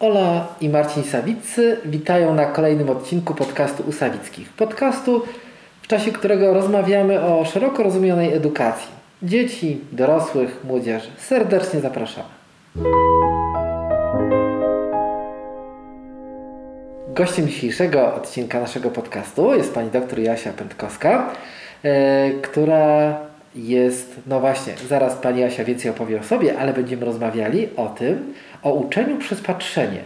Ola i Marcin Sawiccy witają na kolejnym odcinku podcastu Usawickich. Podcastu, w czasie którego rozmawiamy o szeroko rozumianej edukacji dzieci, dorosłych, młodzieży. Serdecznie zapraszamy. Gościem dzisiejszego odcinka naszego podcastu jest pani doktor Jasia Pętkowska, e, która jest, no właśnie, zaraz pani Jasia więcej opowie o sobie, ale będziemy rozmawiali o tym, o uczeniu przez patrzenie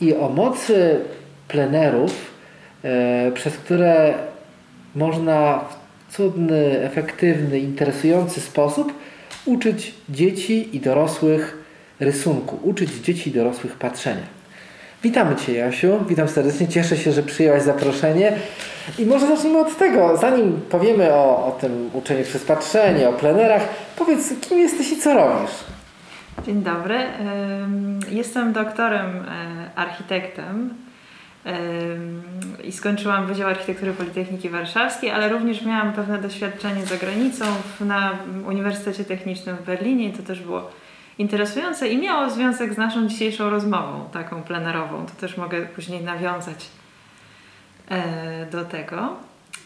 i o mocy plenerów, e, przez które można w cudny, efektywny, interesujący sposób uczyć dzieci i dorosłych rysunku, uczyć dzieci i dorosłych patrzenia. Witamy Cię, Jasiu. Witam serdecznie. Cieszę się, że przyjęłaś zaproszenie. I może zacznijmy od tego. Zanim powiemy o, o tym uczeniu przez patrzenie, o plenerach, powiedz, kim jesteś i co robisz? Dzień dobry. Jestem doktorem e, architektem i skończyłam Wydział Architektury Politechniki Warszawskiej, ale również miałam pewne doświadczenie za granicą na Uniwersytecie Technicznym w Berlinie. To też było interesujące i miało związek z naszą dzisiejszą rozmową, taką plenerową. To też mogę później nawiązać do tego.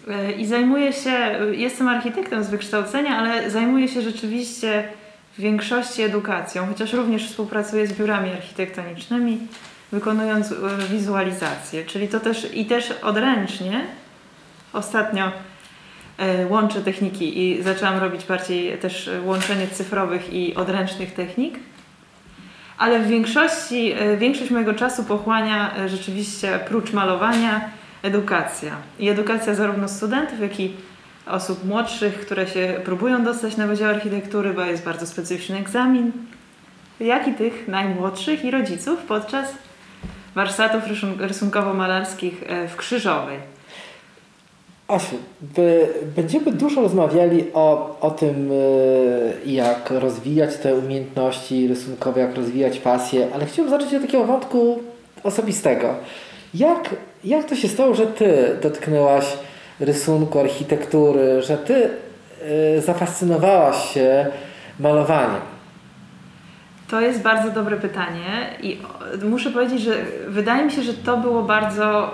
E, I zajmuję się, jestem architektem z wykształcenia, ale zajmuję się rzeczywiście w większości edukacją, chociaż również współpracuję z biurami architektonicznymi, wykonując e, wizualizację, czyli to też i też odręcznie. Ostatnio E, łączę techniki i zaczęłam robić bardziej też łączenie cyfrowych i odręcznych technik. Ale w większości, e, większość mojego czasu pochłania e, rzeczywiście prócz malowania edukacja. I edukacja zarówno studentów, jak i osób młodszych, które się próbują dostać na Wydział Architektury, bo jest bardzo specyficzny egzamin, jak i tych najmłodszych i rodziców podczas warsztatów rysunkowo-malarskich w Krzyżowej. Asiu, będziemy dużo rozmawiali o, o tym, e, jak rozwijać te umiejętności rysunkowe, jak rozwijać pasję, ale chciałbym zacząć od takiego wątku osobistego. Jak, jak to się stało, że Ty dotknęłaś rysunku, architektury, że Ty e, zafascynowałaś się malowaniem? To jest bardzo dobre pytanie i muszę powiedzieć, że wydaje mi się, że to było bardzo,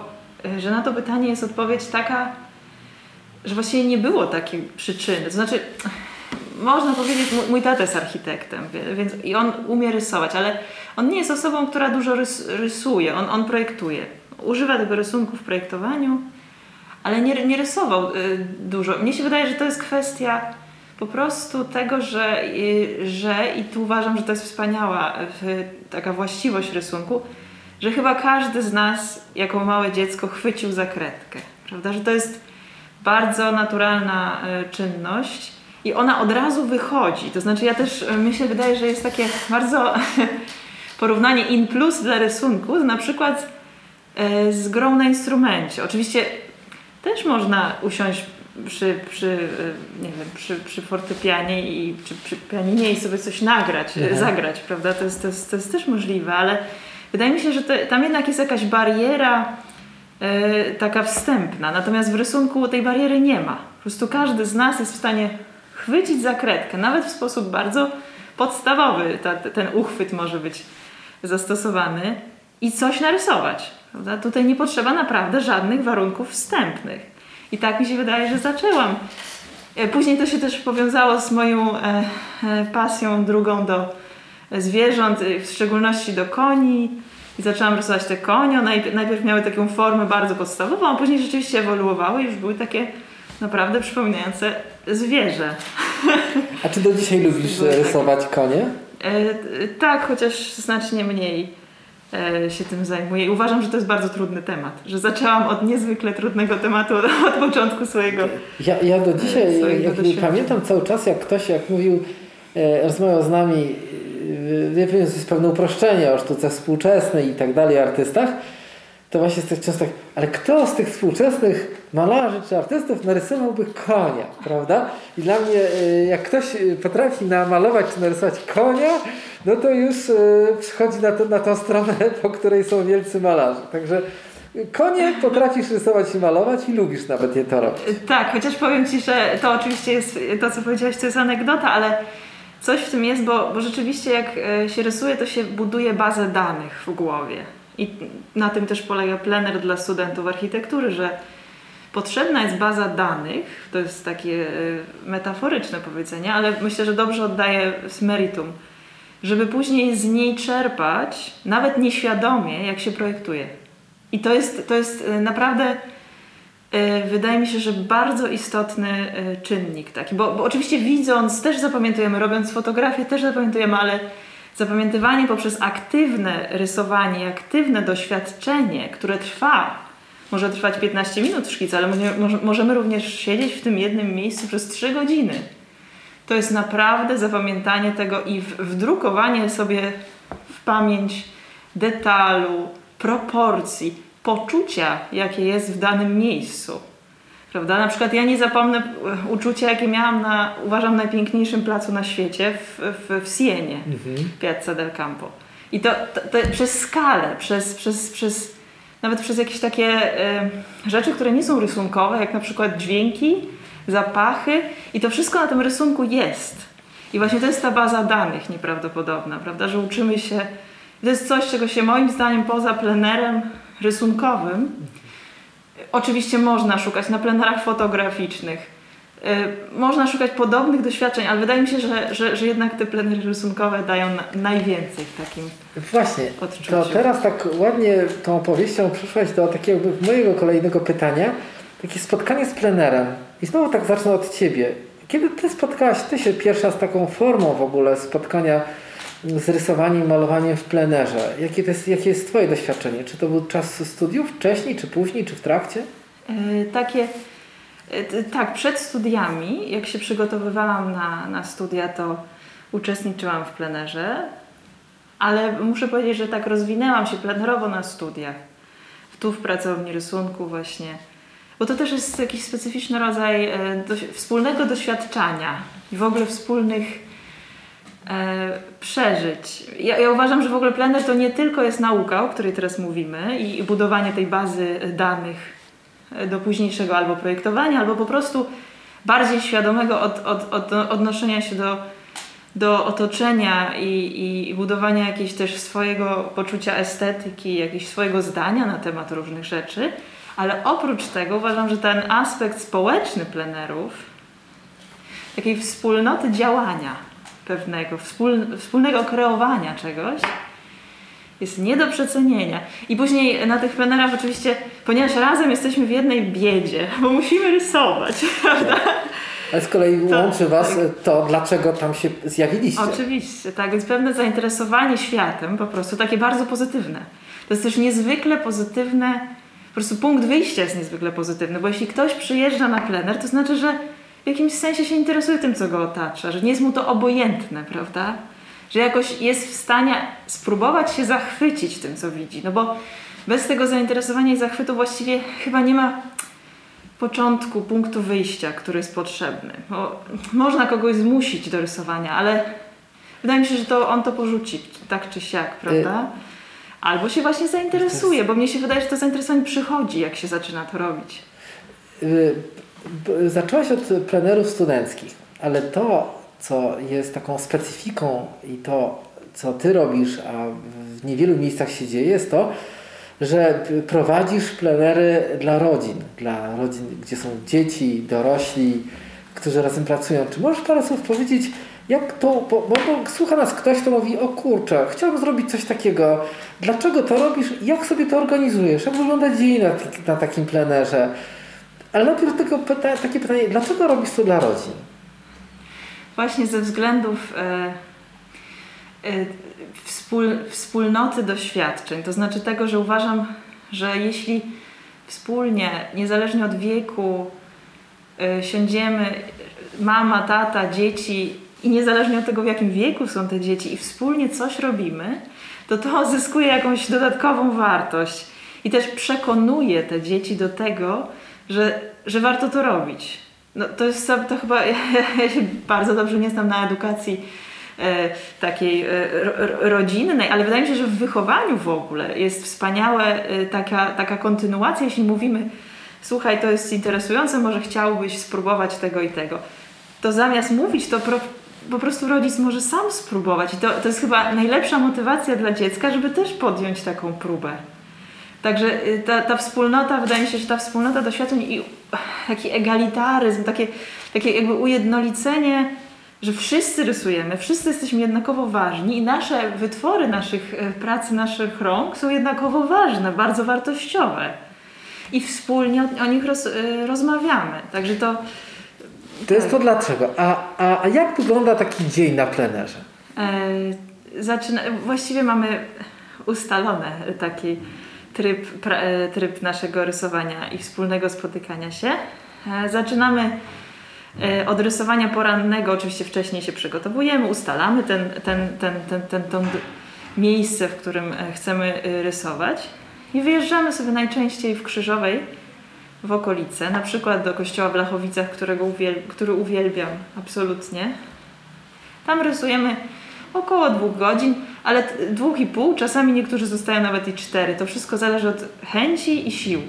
że na to pytanie jest odpowiedź taka że właściwie nie było takiej przyczyny. To znaczy, można powiedzieć, mój tata jest architektem, więc i on umie rysować, ale on nie jest osobą, która dużo rys, rysuje, on, on projektuje. Używa tego rysunku w projektowaniu, ale nie, nie rysował y, dużo. Mnie się wydaje, że to jest kwestia po prostu tego, że, y, że i tu uważam, że to jest wspaniała y, taka właściwość rysunku, że chyba każdy z nas jako małe dziecko chwycił za kredkę, prawda, że to jest bardzo naturalna czynność i ona od razu wychodzi. To znaczy, ja też mi się wydaje, że jest takie bardzo porównanie in plus dla rysunku, na przykład z grą na instrumencie. Oczywiście też można usiąść przy, przy, nie wiem, przy, przy fortepianie i czy przy pianinie i sobie coś nagrać, mhm. zagrać, prawda? To jest, to, jest, to jest też możliwe, ale wydaje mi się, że to, tam jednak jest jakaś bariera E, taka wstępna. Natomiast w rysunku tej bariery nie ma. Po prostu każdy z nas jest w stanie chwycić za kredkę, nawet w sposób bardzo podstawowy ta, ten uchwyt może być zastosowany i coś narysować. Prawda? Tutaj nie potrzeba naprawdę żadnych warunków wstępnych. I tak mi się wydaje, że zaczęłam. E, później to się też powiązało z moją e, e, pasją drugą do zwierząt, w szczególności do koni. I zaczęłam rysować te konie. Najpierw, najpierw miały taką formę bardzo podstawową, a później rzeczywiście ewoluowały i już były takie naprawdę przypominające zwierzę. A czy do dzisiaj lubisz rysować konie? E, tak, chociaż znacznie mniej e, się tym zajmuję. I uważam, że to jest bardzo trudny temat, że zaczęłam od niezwykle trudnego tematu od, początku swojego Ja, ja do dzisiaj, pamiętam cały czas, jak ktoś jak mówił, e, rozmawiał z nami nie wiem, jest pewne uproszczenie o sztuce współczesnej i tak dalej, artystach, to właśnie jest często tak, ale kto z tych współczesnych malarzy czy artystów narysowałby konia, prawda? I dla mnie, y, jak ktoś potrafi namalować czy narysować konia, no to już y, przychodzi na, to, na tą stronę, po której są wielcy malarze. Także Konie potrafisz rysować i malować i lubisz nawet je to robić. Tak, chociaż powiem Ci, że to oczywiście jest, to co powiedziałeś, to jest anegdota, ale Coś w tym jest, bo, bo rzeczywiście jak e, się rysuje, to się buduje bazę danych w głowie. I na tym też polega plener dla studentów architektury, że potrzebna jest baza danych, to jest takie e, metaforyczne powiedzenie, ale myślę, że dobrze oddaje meritum, żeby później z niej czerpać, nawet nieświadomie, jak się projektuje. I to jest, to jest e, naprawdę, e, wydaje mi się, że bardzo istotny czynnik taki, bo, bo oczywiście widząc też zapamiętujemy, robiąc fotografię też zapamiętujemy, ale zapamiętywanie poprzez aktywne rysowanie, aktywne doświadczenie, które trwa może trwać 15 minut szkic, ale może- możemy również siedzieć w tym jednym miejscu przez 3 godziny. To jest naprawdę zapamiętanie tego i w- wdrukowanie sobie w pamięć detalu, proporcji, poczucia, jakie jest w danym miejscu. Prawda? Na przykład ja nie zapomnę e, uczucia, jakie miałam na, uważam, najpiękniejszym placu na świecie w, w, w Sienie. Piazza del Campo. I to, to, to przez skalę, przez, przez, przez, nawet przez jakieś takie e, rzeczy, które nie są rysunkowe, jak na przykład dźwięki, zapachy i to wszystko na tym rysunku jest. I właśnie to jest ta baza danych nieprawdopodobna, prawda, że uczymy się, to jest coś, czego się moim zdaniem poza plenerem rysunkowym oczywiście można szukać na plenerach fotograficznych, Y, Można szukać podobnych doświadczeń, ale wydaje mi się, że, że, że jednak te plenery rysunkowe dają na, najwięcej w takim. Właśnie, Odczuciu. to teraz tak ładnie tą opowieścią przyszłaś do takiego mojego kolejnego pytania. Takie spotkanie z plenerem. I znowu tak zacznę od Ciebie. Kiedy Ty spotkałaś Ty się pierwszy raz z taką formą w ogóle spotkania z rysowaniem malowaniem w plenerze? Jakie, to jest, jakie jest Twoje doświadczenie? Czy to był czas studiów wcześniej, czy później, czy w trakcie? Y, Takie. y, t- Tak, przed studiami, jak się przygotowywałam na, na studia, to uczestniczyłam w plenerze, ale muszę powiedzieć, że tak rozwinęłam się plenerowo na studiach. Tu w pracowni rysunku, właśnie. Bo to też jest jakiś specyficzny rodzaj e, doś- wspólnego doświadczania i w ogóle wspólnych przeżyć. Ja, ja uważam, że w ogóle plener to nie tylko jest nauka, o której teraz mówimy, i, i budowanie tej bazy danych e, do późniejszego albo projektowania, albo po prostu bardziej świadomego od, od, od, odnoszenia się do, do otoczenia i, i budowania jakiegoś też swojego poczucia estetyki, jakiegoś swojego zdania na temat różnych rzeczy. Ale oprócz tego uważam, że ten aspekt społeczny plenerów, takiej wspólnoty działania pewnego, wspól, wspólnego kreowania czegoś, jest nie do przecenienia. I później na tych plenerach oczywiście, ponieważ razem jesteśmy w jednej biedzie, bo musimy rysować, prawda? Ale z kolei To- łączy Was to, dlaczego tam się zjawiliście. Oczywiście, tak, więc pewne zainteresowanie światem po prostu takie bardzo pozytywne. To jest też niezwykle pozytywne, po prostu punkt wyjścia jest niezwykle pozytywny, bo jeśli ktoś przyjeżdża na plener, to znaczy, że w jakimś sensie się interesuje tym, co go otacza, że nie jest mu to obojętne, prawda? Że jakoś jest w stanie spróbować się zachwycić tym, co widzi. No bo bez tego zainteresowania i zachwytu właściwie chyba nie ma początku, punktu wyjścia, który jest potrzebny. Bo można kogoś zmusić do rysowania, ale wydaje mi się, że to on to porzuci, tak czy siak, prawda? Albo się właśnie zainteresuje, bo mnie się wydaje, że to zainteresowanie przychodzi, jak się zaczyna to robić. Zaczęłaś od plenerów studenckich, ale to, co jest taką specyfiką i to, co ty robisz, a w niewielu miejscach się dzieje, jest to, że prowadzisz plenery dla rodzin, dla rodzin, gdzie są dzieci, dorośli, którzy razem pracują. Czy możesz parę słów powiedzieć, jak to, bo, bo, bo słucha nas ktoś, kto mówi, o kurczę, chciałbym zrobić coś takiego, dlaczego to robisz, jak sobie to organizujesz, jak wygląda dzień na, na takim plenerze, ale najpierw tylko pyta, takie pytanie, dlaczego robisz to dla rodzin? Właśnie ze względów e, e, wspól, wspólnoty doświadczeń, to znaczy tego, że uważam, że jeśli wspólnie, niezależnie od wieku, e, siądziemy, mama, tata, dzieci i niezależnie od tego, w jakim wieku są te dzieci i wspólnie coś robimy, to to zyskuje jakąś dodatkową wartość i też przekonuje te dzieci do tego, że, że warto to robić. No, to jest to, chyba, ja, się bardzo dobrze nie znam na edukacji e, takiej e, ro, ro- rodzinnej, ale wydaje mi się, że w wychowaniu w ogóle jest wspaniałe e, taka, taka kontynuacja, jeśli mówimy słuchaj, to jest interesujące, może chciałbyś spróbować tego i tego. To zamiast mówić, to pro, po prostu rodzic może sam spróbować. I to, to jest chyba najlepsza motywacja dla dziecka, żeby też podjąć taką próbę. Także y, ta, ta wspólnota, wydaje mi się, że ta wspólnota doświadczeń i taki egalitaryzm, takie, takie jakby ujednolicenie, że wszyscy rysujemy, wszyscy jesteśmy jednakowo ważni i nasze wytwory naszych e, pracy, naszych rąk są jednakowo ważne, bardzo wartościowe. I wspólnie o, o nich roz, y, rozmawiamy. Także to. To jest to dlaczego. A, a, a jak wygląda taki dzień na plenerze? E, zaczyna, właściwie mamy ustalony taki tryb, pra, e, tryb naszego rysowania i wspólnego spotykania się. E, zaczynamy e, od rysowania porannego, oczywiście wcześniej się przygotowujemy, ustalamy ten, ten, ten, ten, ten, ten, miejsce, w którym chcemy rysować i wyjeżdżamy sobie najczęściej w Krzyżowej w okolice, na przykład do kościoła w Lachowicach, którego uwiel który uwielbiam absolutnie. Tam rysujemy około dwóch godzin, ale dwóch i pół, czasami niektórzy zostają nawet i cztery. To wszystko zależy od chęci i sił.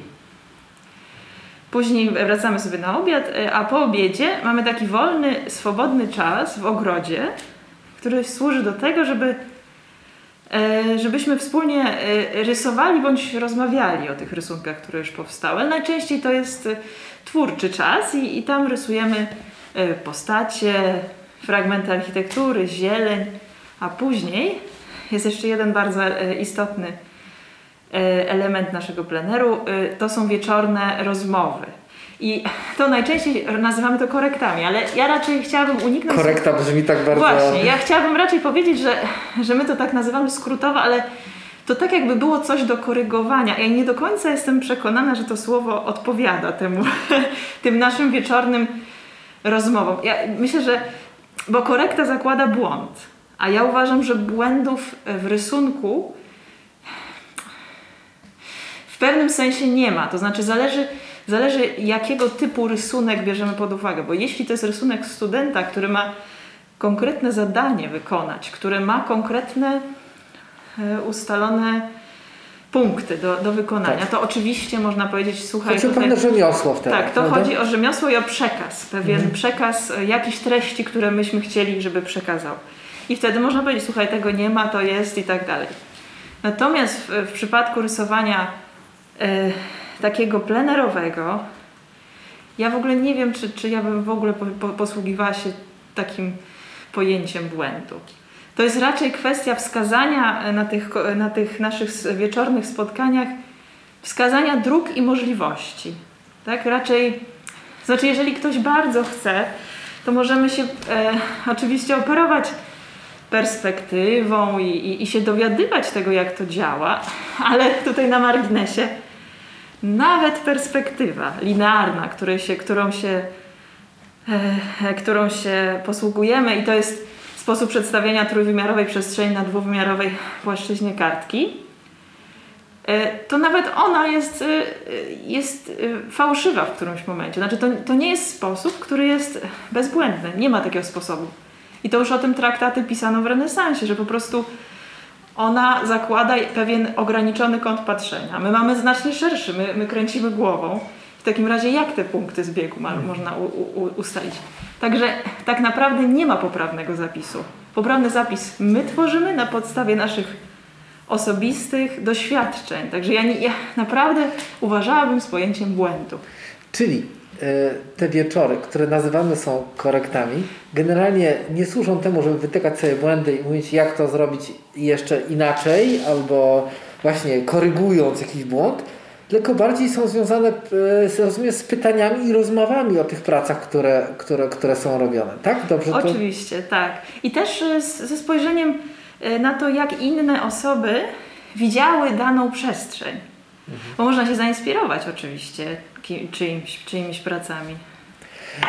Później wracamy sobie na obiad, e, a po obiedzie mamy taki wolny, swobodny czas w ogrodzie, który służy do tego, żeby e, żebyśmy wspólnie e, rysowali bądź rozmawiali o tych rysunkach, które już powstały. Najczęściej to jest twórczy czas i, i tam rysujemy postacie, fragmenty architektury, zieleń, a później jest jeszcze jeden bardzo e, istotny e, element naszego pleneru, e, to są wieczorne rozmowy. I to najczęściej nazywamy to korektami, ale ja raczej chciałabym uniknąć... Korekta brzmi tak bardzo... Właśnie, ja chciałabym raczej powiedzieć, że, że my to tak nazywamy skrótowo, ale to tak jakby było coś do korygowania. Ja nie do końca jestem przekonana, że to słowo odpowiada temu, tym naszym wieczornym rozmowom. Ja myślę, że, bo korekta zakłada błąd, a ja uważam, że błędów w rysunku w pewnym sensie nie ma. To znaczy zależy, zależy jakiego typu rysunek bierzemy pod uwagę, bo jeśli to jest rysunek studenta, który ma konkretne zadanie wykonać, które ma konkretne e, ustalone punkty do, do wykonania, Tak. to oczywiście można powiedzieć, słuchaj, Chodzi o tutaj- pewne rzemiosło wtedy. tak, to prawda? chodzi o rzemiosło i o przekaz, pewien przekaz e, jakichś treści, które myśmy chcieli, żeby przekazał. I wtedy można powiedzieć, słuchaj, tego nie ma, to jest i tak dalej. Natomiast w, w przypadku rysowania e, takiego plenerowego, ja w ogóle nie wiem, czy, czy ja bym w ogóle po, po, posługiwała się takim pojęciem błędu. To jest raczej kwestia wskazania e, na tych, na tych naszych wieczornych spotkaniach, wskazania dróg i możliwości. Tak, raczej, znaczy jeżeli ktoś bardzo chce, to możemy się e, oczywiście operować perspektywą i, i, i się dowiadywać tego, jak to działa, ale tutaj na marginesie nawet perspektywa linearna, której się, którą, się, e, którą się posługujemy i to jest sposób przedstawienia trójwymiarowej przestrzeni na dwuwymiarowej płaszczyźnie kartki, e, to nawet ona jest, e, jest e, fałszywa w którymś momencie. Znaczy to, to nie jest sposób, który jest bezbłędny. Nie ma takiego sposobu. I to już o tym traktaty pisano w renesansie, że po prostu ona zakłada pewien ograniczony kąt patrzenia. My mamy znacznie szerszy, my, my kręcimy głową. W takim razie jak te punkty zbiegu ma, można u, u, ustalić? Także tak naprawdę nie ma poprawnego zapisu. Poprawny zapis my tworzymy na podstawie naszych osobistych doświadczeń. Także ja, nie, ja naprawdę uważałabym z pojęciem błędu. Czyli te wieczory, które nazywamy są korektami, generalnie nie służą temu, żeby wytykać sobie błędy i mówić, jak to zrobić jeszcze inaczej, albo właśnie korygując jakiś błąd, tylko bardziej są związane e, z, rozumiem, pytaniami i rozmowami o tych pracach, które, które, które są robione. Tak? Dobrze to... Oczywiście, tak. I też e, ze spojrzeniem e, na to, jak inne osoby widziały daną przestrzeń. Bo można się zainspirować oczywiście ki- czyimś, czyimiś pracami.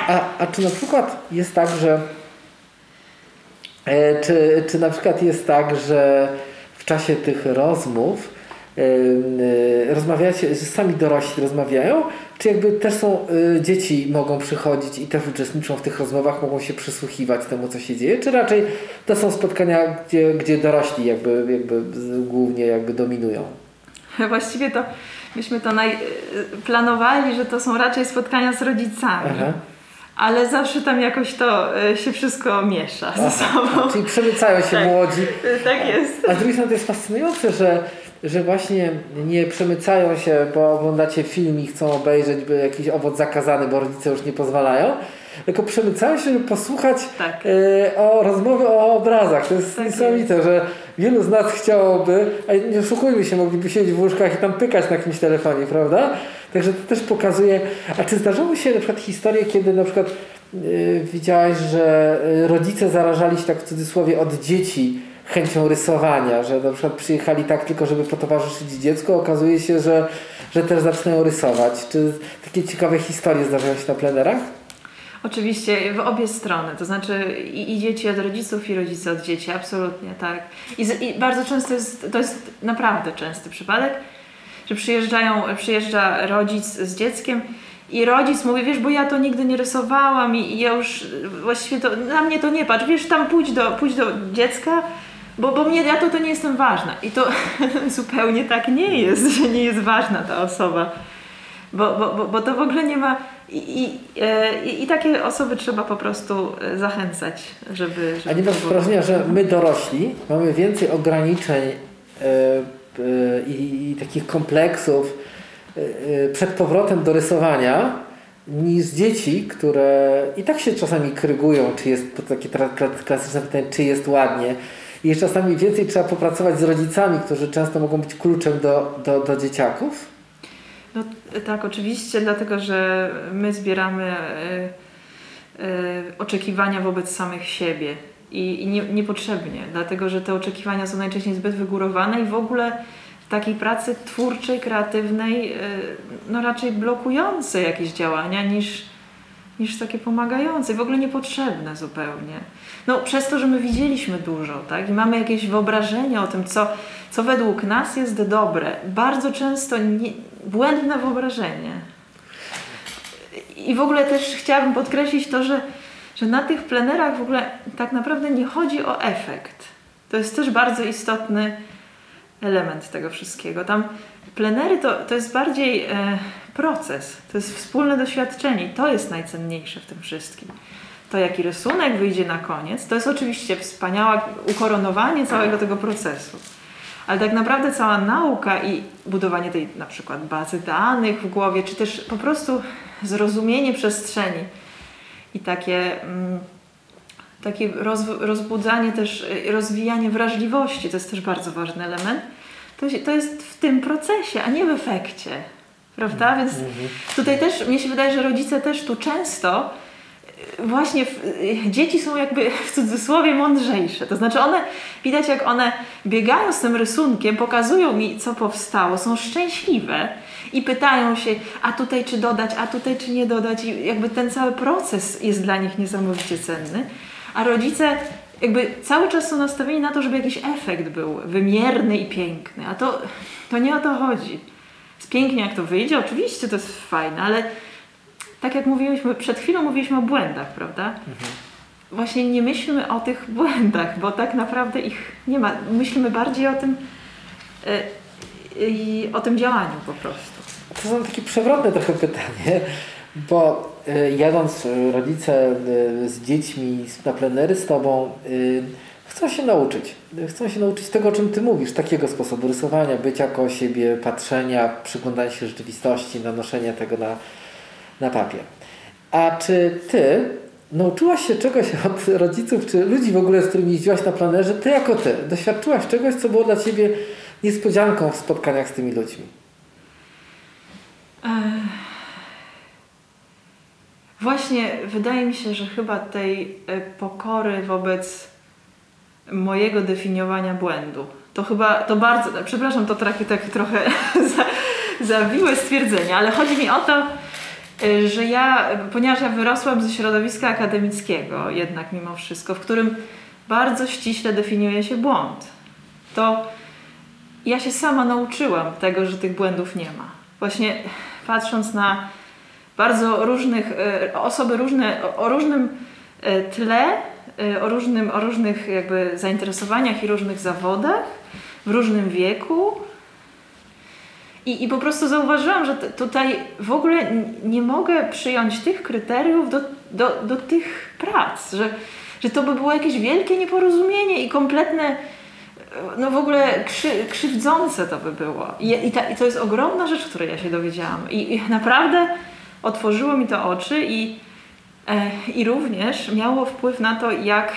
A, a czy na przykład jest tak, że e, czy, czy na przykład jest tak, że w czasie tych rozmów e, rozmawiacie, że sami dorośli rozmawiają, czy jakby też są e, dzieci mogą przychodzić i też uczestniczą w tych rozmowach, mogą się przysłuchiwać temu, co się dzieje, czy raczej to są spotkania, gdzie, gdzie dorośli jakby, jakby głównie jakby dominują? Właściwie to myśmy to naj, planowali, że to są raczej spotkania z rodzicami. Aha. ale zawsze tam jakoś to e, się wszystko miesza ze sobą. Czyli przemycają się Tak. młodzi. E, Tak jest. A z drugiej strony to jest fascynujące, że, że właśnie nie przemycają się, bo oglądacie film i chcą obejrzeć by jakiś owoc zakazany, bo rodzice już nie pozwalają, tylko przemycają się, żeby posłuchać Tak. e, o rozmowy o obrazach. To jest Tak niesamowite, że wielu z nas chciałoby, a nie oszukujmy się, mogliby siedzieć w łóżkach i tam pykać na jakimś telefonie, prawda? Także to też pokazuje. A czy zdarzały się na przykład historie, kiedy na przykład yy, widziałaś, że y, rodzice zarażali się tak w cudzysłowie od dzieci chęcią rysowania, że na przykład przyjechali tak tylko, żeby potowarzyszyć dziecku, okazuje się, że, że też zaczynają rysować. Czy takie ciekawe historie zdarzają się na plenerach? Oczywiście w obie strony, to znaczy i, i dzieci od rodziców, i rodzice od dzieci, absolutnie tak. I, z, i bardzo często jest, to jest naprawdę częsty przypadek, że przyjeżdżają, przyjeżdża rodzic z dzieckiem i rodzic mówi, wiesz, bo ja to nigdy nie rysowałam i, i ja już właściwie to, na mnie to nie patrz, wiesz, tam pójdź do, pójdź do dziecka, bo, bo mnie, ja to, to nie jestem ważna. I to zupełnie tak nie jest, że nie jest ważna ta osoba. Bo, bo, bo, bo to w ogóle nie ma. I, i, e, i, I takie osoby trzeba po prostu e, zachęcać, żeby. żeby A nie było- wrażenia, że my dorośli mamy więcej ograniczeń e, i, i takich kompleksów przed powrotem do rysowania niż dzieci, które i tak się czasami krygują, czy jest to takie klasyczne pytanie, czy jest ładnie. I czasami więcej trzeba popracować z rodzicami, którzy często mogą być kluczem do, do, do dzieciaków. Tak, oczywiście, dlatego że my zbieramy e, e, oczekiwania wobec samych siebie i, i nie, niepotrzebnie, dlatego że te oczekiwania są najczęściej zbyt wygórowane i w ogóle w takiej pracy twórczej, kreatywnej, e, no raczej blokujące jakieś działania niż, niż takie pomagające, w ogóle niepotrzebne zupełnie. No przez to, że my widzieliśmy dużo, tak, i mamy jakieś wyobrażenie o tym, co, co według nas jest dobre, bardzo często nie, błędne wyobrażenie. I w ogóle też chciałabym podkreślić to, że, że na tych plenerach w ogóle tak naprawdę nie chodzi o efekt. To jest też bardzo istotny element tego wszystkiego. Tam plenery to, to jest bardziej e, proces, to jest wspólne doświadczenie i to jest najcenniejsze w tym wszystkim. To jaki rysunek wyjdzie na koniec, to jest oczywiście wspaniałe ukoronowanie całego tego procesu. Ale tak naprawdę cała nauka i budowanie tej na przykład bazy danych w głowie, czy też po prostu zrozumienie przestrzeni i takie, mm, takie roz, rozbudzanie też, y, rozwijanie wrażliwości, to jest też bardzo ważny element, to, to jest w tym procesie, a nie w efekcie. Prawda? Więc tutaj też, mnie się wydaje, że rodzice też tu często właśnie w, dzieci są jakby w cudzysłowie mądrzejsze. To znaczy one, widać jak one biegają z tym rysunkiem, pokazują mi co powstało, są szczęśliwe i pytają się, a tutaj czy dodać, a tutaj czy nie dodać i jakby ten cały proces jest dla nich niesamowicie cenny. A rodzice jakby cały czas są nastawieni na to, żeby jakiś efekt był wymierny i piękny, a to, to nie o to chodzi. Jest pięknie jak to wyjdzie, oczywiście to jest fajne, ale tak jak mówiliśmy, przed chwilą mówiliśmy o błędach, prawda? Właśnie nie myślmy o tych błędach, bo tak naprawdę ich nie ma. Myślimy bardziej o tym, y, i o tym działaniu po prostu. To są takie przewrotne trochę pytanie, bo y, jadąc y, rodzice y, z dziećmi na plenery z Tobą y, chcą się nauczyć. Chcą się nauczyć tego, o czym Ty mówisz, takiego sposobu rysowania, bycia koło siebie, patrzenia, przyglądania się rzeczywistości, nanoszenia tego na, na papier. A czy Ty nauczyłaś się czegoś od rodziców, czy ludzi w ogóle, z którymi jeździłaś na planerze, Ty jako Ty, doświadczyłaś czegoś, co było dla Ciebie niespodzianką w spotkaniach z tymi ludźmi? Ech. Właśnie wydaje mi się, że chyba tej e, pokory wobec mojego definiowania błędu. To chyba, to bardzo, przepraszam, to takie tak trochę za, zawiłe stwierdzenie, ale chodzi mi o to, e, że ja, ponieważ ja wyrosłam ze środowiska akademickiego jednak mimo wszystko, w którym bardzo ściśle definiuje się błąd, to ja się sama nauczyłam tego, że tych błędów nie ma. Właśnie patrząc na bardzo różnych, e, osoby różne, o- o różnym e, tle, o, różnym, o różnych jakby zainteresowaniach i różnych zawodach, w różnym wieku. I, I po prostu zauważyłam, że tutaj w ogóle nie mogę przyjąć tych kryteriów do, do, do tych prac, że, że to by było jakieś wielkie nieporozumienie i kompletne, no w ogóle krzy, krzywdzące to by było. I, i, ta, I to jest ogromna rzecz, której ja się dowiedziałam. I, i naprawdę otworzyło mi to oczy i, e, i również miało wpływ na to, jak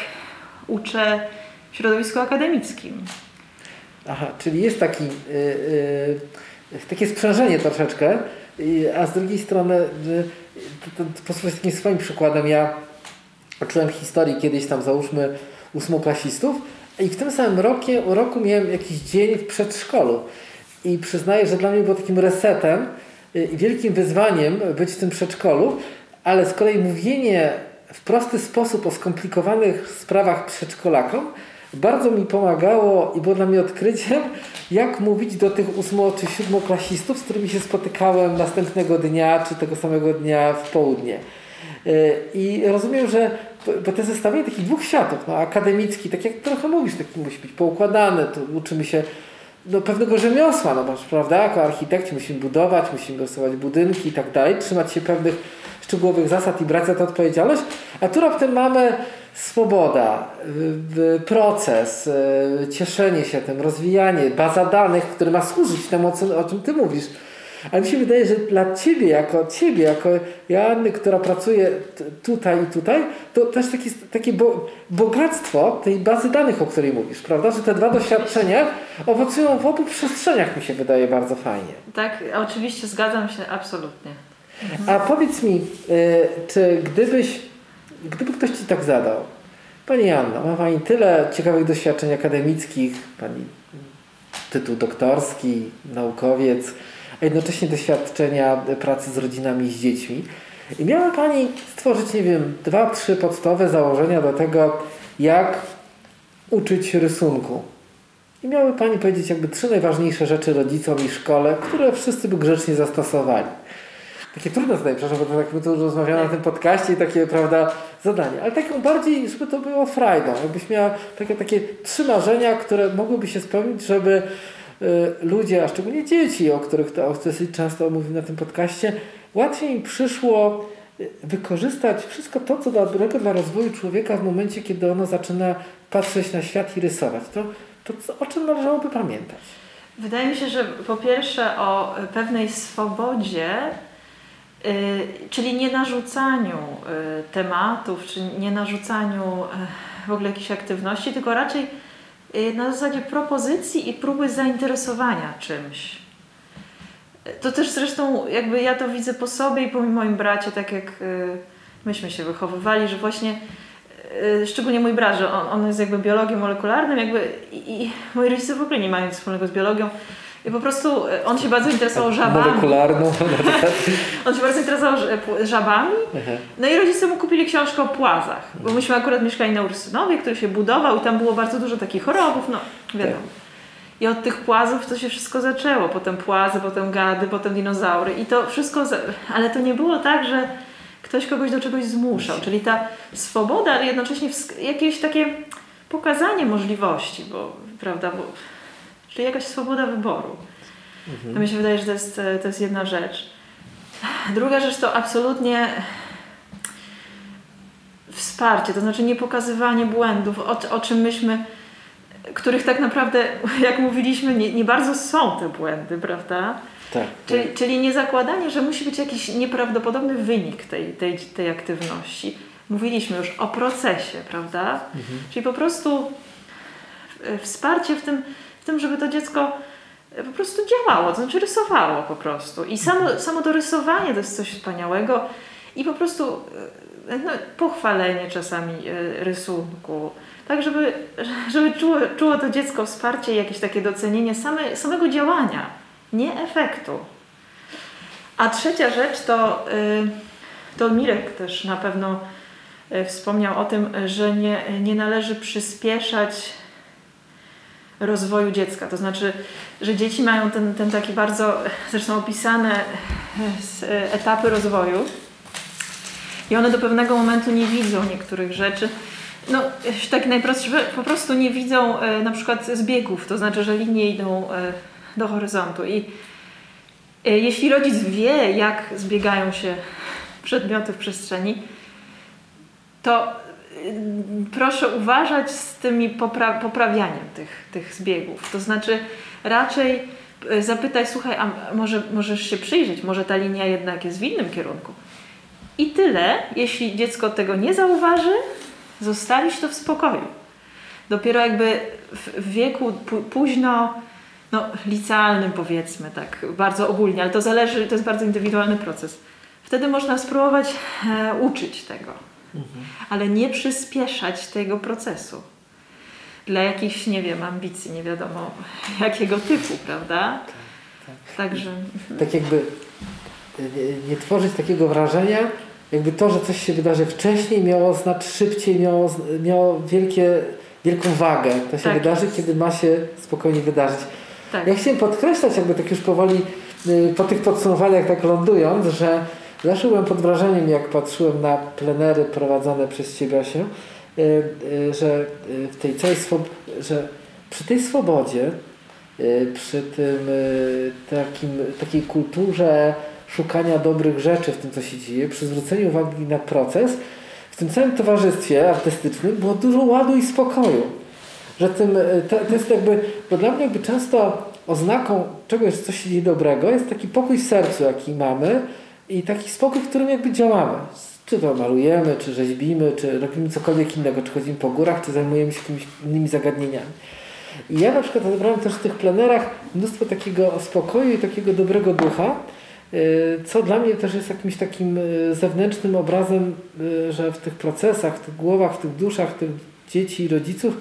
uczę w środowisku akademickim. Aha, czyli jest taki, yy, yy, takie sprzężenie troszeczkę, a z drugiej strony, yy, to, to, posłuchaj takim swoim przykładem, ja uczyłem historii kiedyś tam załóżmy ósmoklasistów i w tym samym roku, roku miałem jakiś dzień w przedszkolu. I przyznaję, że dla mnie było takim resetem i wielkim wyzwaniem być w tym przedszkolu, ale z kolei mówienie w prosty sposób o skomplikowanych sprawach przedszkolakom bardzo mi pomagało i było dla mnie odkryciem, jak mówić do tych ósmo czy siódmoklasistów, z którymi się spotykałem następnego dnia, czy tego samego dnia w południe. I rozumiem, że bo to zestawienie takich dwóch światów, no, akademicki, tak jak trochę mówisz, taki musi być poukładany, to uczymy się no, pewnego rzemiosła, no prawda, jako architekci musimy budować, musimy rysować budynki i tak dalej, trzymać się pewnych szczegółowych zasad i brać za to odpowiedzialność, a tu raptem mamy swoboda, proces, cieszenie się tym, rozwijanie, baza danych, które ma służyć temu, o czym Ty mówisz. Ale mi się wydaje, że dla Ciebie, jako Ciebie, jako Joanny, która pracuje tutaj i tutaj, to też takie, takie bo, bogactwo tej bazy danych, o której mówisz, prawda? Że te dwa doświadczenia owocują w obu przestrzeniach, mi się wydaje bardzo fajnie. Tak, oczywiście zgadzam się absolutnie. A powiedz mi, czy gdybyś, gdyby ktoś Ci tak zadał, Pani Janna, ma Pani tyle ciekawych doświadczeń akademickich, Pani tytuł doktorski, naukowiec, a jednocześnie doświadczenia pracy z rodzinami i z dziećmi. I miała Pani stworzyć, nie wiem, dwa, trzy podstawowe założenia do tego, jak uczyć rysunku. I miały Pani powiedzieć jakby trzy najważniejsze rzeczy rodzicom i szkole, które wszyscy by grzecznie zastosowali. Takie trudne zadanie, przepraszam, bo to tak my tu rozmawiamy na tym podcaście i takie, prawda, zadanie. Ale taką bardziej, żeby to było frajdą. Jakbyś miała takie, takie trzy marzenia, które mogłyby się spełnić, żeby y, ludzie, a szczególnie dzieci, o których to dosyć często mówimy na tym podcaście, łatwiej im przyszło wykorzystać wszystko to, co dobrego dla rozwoju człowieka w momencie, kiedy ono zaczyna patrzeć na świat i rysować. To, to o czym należałoby pamiętać? Wydaje mi się, że po pierwsze o pewnej swobodzie Y, czyli nie narzucaniu y, tematów, czy nie narzucaniu y, w ogóle jakichś aktywności, tylko raczej na zasadzie propozycji i próby zainteresowania czymś. To też zresztą jakby ja to widzę po sobie i po moim bracie, tak jak myśmy się wychowywali, że właśnie szczególnie mój brat, że on, on jest jakby biologiem molekularnym, jakby i, i moi rodzice w ogóle nie mają nic wspólnego z biologią, i po prostu e, on się bardzo interesował żabami. Molekularną. on się bardzo interesował żabami. No i rodzice mu kupili książkę o płazach. Bo myśmy akurat mieszkali na Ursynowie, który się budował i tam było bardzo dużo takich chorobów, no wiadomo. I od tych płazów to się wszystko zaczęło. Potem płazy, potem gady, potem dinozaury. I to wszystko, ale to nie było tak, że ktoś kogoś do czegoś zmuszał. Czyli ta swoboda, ale jednocześnie jakieś takie pokazanie możliwości, bo prawda, bo Czyli jakaś swoboda wyboru. Mhm. To mi się wydaje, że to jest, to jest jedna rzecz. Druga rzecz to absolutnie wsparcie, to znaczy nie pokazywanie błędów, o, o czym myśmy, których tak naprawdę, jak mówiliśmy, nie, nie bardzo są te błędy, prawda? Tak, czyli, tak. czyli nie zakładanie, że musi być jakiś nieprawdopodobny wynik tej, tej, tej aktywności. Mówiliśmy już o procesie, prawda? Mhm. Czyli po prostu wsparcie w tym, tym, żeby to dziecko e, po prostu działało, to znaczy rysowało po prostu. I samo, samo to rysowanie to jest coś wspaniałego i po prostu e, no, pochwalenie czasami e, rysunku, tak żeby, żeby czuło, czuło to dziecko wsparcie i jakieś takie docenienie same, samego działania, nie efektu. A trzecia rzecz to, to Mirek też na pewno wspomniał o tym, że nie, nie należy przyspieszać rozwoju dziecka. To znaczy, że dzieci mają ten, ten taki bardzo, zresztą opisane e, etapy rozwoju i one do pewnego momentu nie widzą niektórych rzeczy. No, tak najprostsze, po prostu nie widzą e, na przykład zbiegów, to znaczy, że linie idą e, do horyzontu. I jeśli rodzic wie, jak zbiegają się przedmioty w przestrzeni, to proszę uważać z tymi popra- poprawianiem tych, tych zbiegów. To znaczy raczej y, zapytać, słuchaj, a może możesz się przyjrzeć, może ta linia jednak jest w innym kierunku. I tyle, jeśli dziecko tego nie zauważy, zostawić to w spokoju. Dopiero jakby w wieku późno, no licealnym powiedzmy, tak bardzo ogólnie, ale to zależy, to jest bardzo indywidualny proces. Wtedy można spróbować e, uczyć tego, ale nie przyspieszać tego procesu. Dla jakichś, nie wiem, ambicji, nie wiadomo jakiego typu, prawda? Także Tak jakby nie, nie tworzyć takiego wrażenia, jakby to, że coś się wydarzy wcześniej miało znacznie szybciej, miało, miało wielkie, wielką wagę. To się Tak wydarzy, kiedy ma się spokojnie wydarzyć. tak. Ja chciałem podkreślać, jakby tak już powoli y, po tych podsumowaniach tak lądując, że zawsze byłem pod wrażeniem, jak patrzyłem na plenery prowadzone przez Ciebie, Asiu, y, y, że y, w tej całej że przy tej swobodzie, przy tym takim, takiej kulturze szukania dobrych rzeczy w tym, co się dzieje, przy zwróceniu uwagi na proces, w tym całym towarzystwie artystycznym było dużo ładu i spokoju. Że tym, to, to jest jakby, bo dla mnie jakby często oznaką czegoś, co się dzieje dobrego, jest taki pokój w sercu, jaki mamy i taki spokój, w którym jakby działamy. Czy to malujemy, czy rzeźbimy, czy robimy cokolwiek innego, czy chodzimy po górach, czy zajmujemy się jakimiś innymi zagadnieniami. I ja na przykład odebrałem też w tych plenerach mnóstwo takiego spokoju i takiego dobrego ducha, y, co dla mnie też jest jakimś takim y, zewnętrznym obrazem, y, że w tych procesach, w tych głowach, w tych duszach tych dzieci i rodziców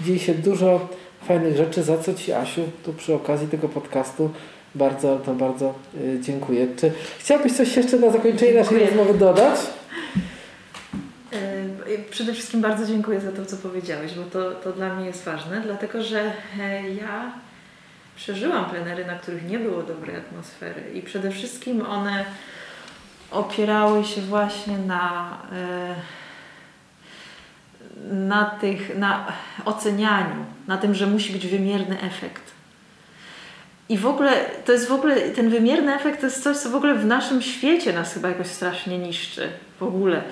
dzieje się dużo fajnych rzeczy, za co Ci Asiu tu przy okazji tego podcastu bardzo, to bardzo y, dziękuję. Czy chciałabyś coś jeszcze na zakończenie naszej Dziękuję. rozmowy dodać? Yy, Przede wszystkim bardzo dziękuję za to, co powiedziałeś, bo to, to dla mnie jest ważne, dlatego że e, ja przeżyłam plenery, na których nie było dobrej atmosfery i przede wszystkim one opierały się właśnie na, e, na tych, na ocenianiu, na tym, że musi być wymierny efekt. I w ogóle, to jest w ogóle, ten wymierny efekt to jest coś, co w ogóle w naszym świecie nas chyba jakoś strasznie niszczy. W ogóle.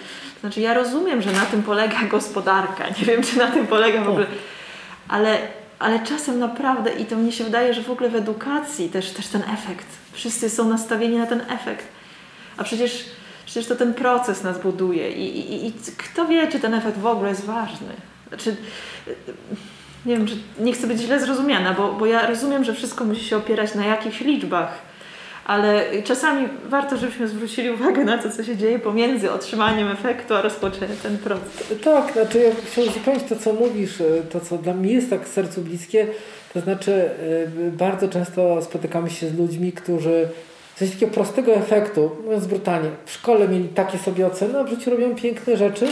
Znaczy, ja rozumiem, że na tym polega gospodarka. Nie wiem, czy na tym polega w ogóle. Ale, ale czasem naprawdę, i to mnie się wydaje, że w ogóle w edukacji też, też ten efekt. Wszyscy są nastawieni na ten efekt. A przecież, przecież to ten proces nas buduje. I, i, I kto wie, czy ten efekt w ogóle jest ważny. Znaczy, nie wiem, czy nie chcę być źle zrozumiana, bo, bo ja rozumiem, że wszystko musi się opierać na jakichś liczbach, ale czasami warto, żebyśmy zwrócili uwagę na to, co się dzieje pomiędzy otrzymaniem efektu a rozpoczęciem ten proces. Tak, znaczy ja chciałem uzupełnić to, co mówisz, e, to, co dla mnie jest tak sercu bliskie, to znaczy e, bardzo często spotykamy się z ludźmi, którzy w sensie takiego prostego efektu, mówiąc brutalnie, w szkole mieli takie sobie oceny, a w życiu robią piękne rzeczy,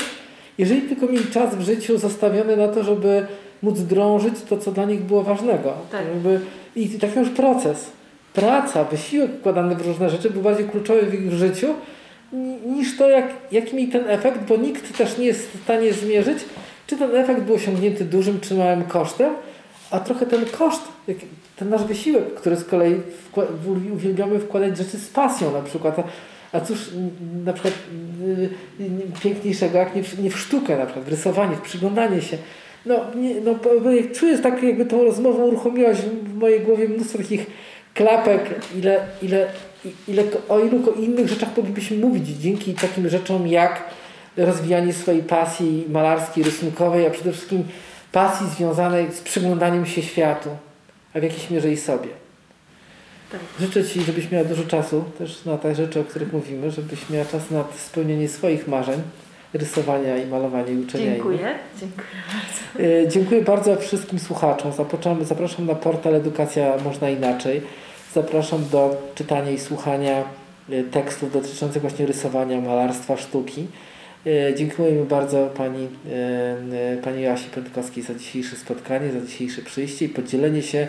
jeżeli tylko mieli czas w życiu zostawiony na to, żeby móc drążyć to, co dla nich było ważnego. Tak. Jakby, I taki już proces. Praca, wysiłek wkładany w różne rzeczy był bardziej kluczowy w ich życiu ni- niż to, jak, jaki mieli ten efekt, bo nikt też nie jest w stanie zmierzyć, czy ten efekt był osiągnięty dużym czy małym kosztem, a trochę ten koszt, ten nasz wysiłek, który z kolei wkła- uwielbiamy wkładać rzeczy z pasją na przykład. A, a cóż na przykład y, y, piękniejszego, jak nie w, nie w sztukę na przykład, w rysowanie, w przyglądanie się. No, nie, no czuję, że tak jakby tą rozmową uruchomiłaś w, mojej głowie mnóstwo takich klapek, ile, ile, ile, o ilu innych rzeczach moglibyśmy mówić dzięki takim rzeczom jak rozwijanie swojej pasji malarskiej, rysunkowej, a przede wszystkim pasji związanej z przyglądaniem się światu, a w jakiejś mierze i sobie. Tak. Życzę Ci, żebyś miała dużo czasu też na te rzeczy, o których mówimy, żebyś miała czas na spełnienie swoich marzeń, rysowania i malowania i uczenia innych. Dziękuję. Dziękuję. E, Dziękuję bardzo wszystkim słuchaczom. Zapraszam, zapraszam na portal Edukacja Można Inaczej. Zapraszam do czytania i słuchania e, tekstów dotyczących właśnie rysowania, malarstwa, sztuki. E, Dziękujemy bardzo Pani, Pani Joasi Pętkowskiej za dzisiejsze spotkanie, za dzisiejsze przyjście i podzielenie się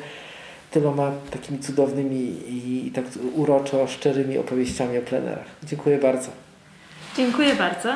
tyloma takimi cudownymi i, i tak uroczo szczerymi opowieściami o plenerach. Dziękuję bardzo. Dziękuję bardzo.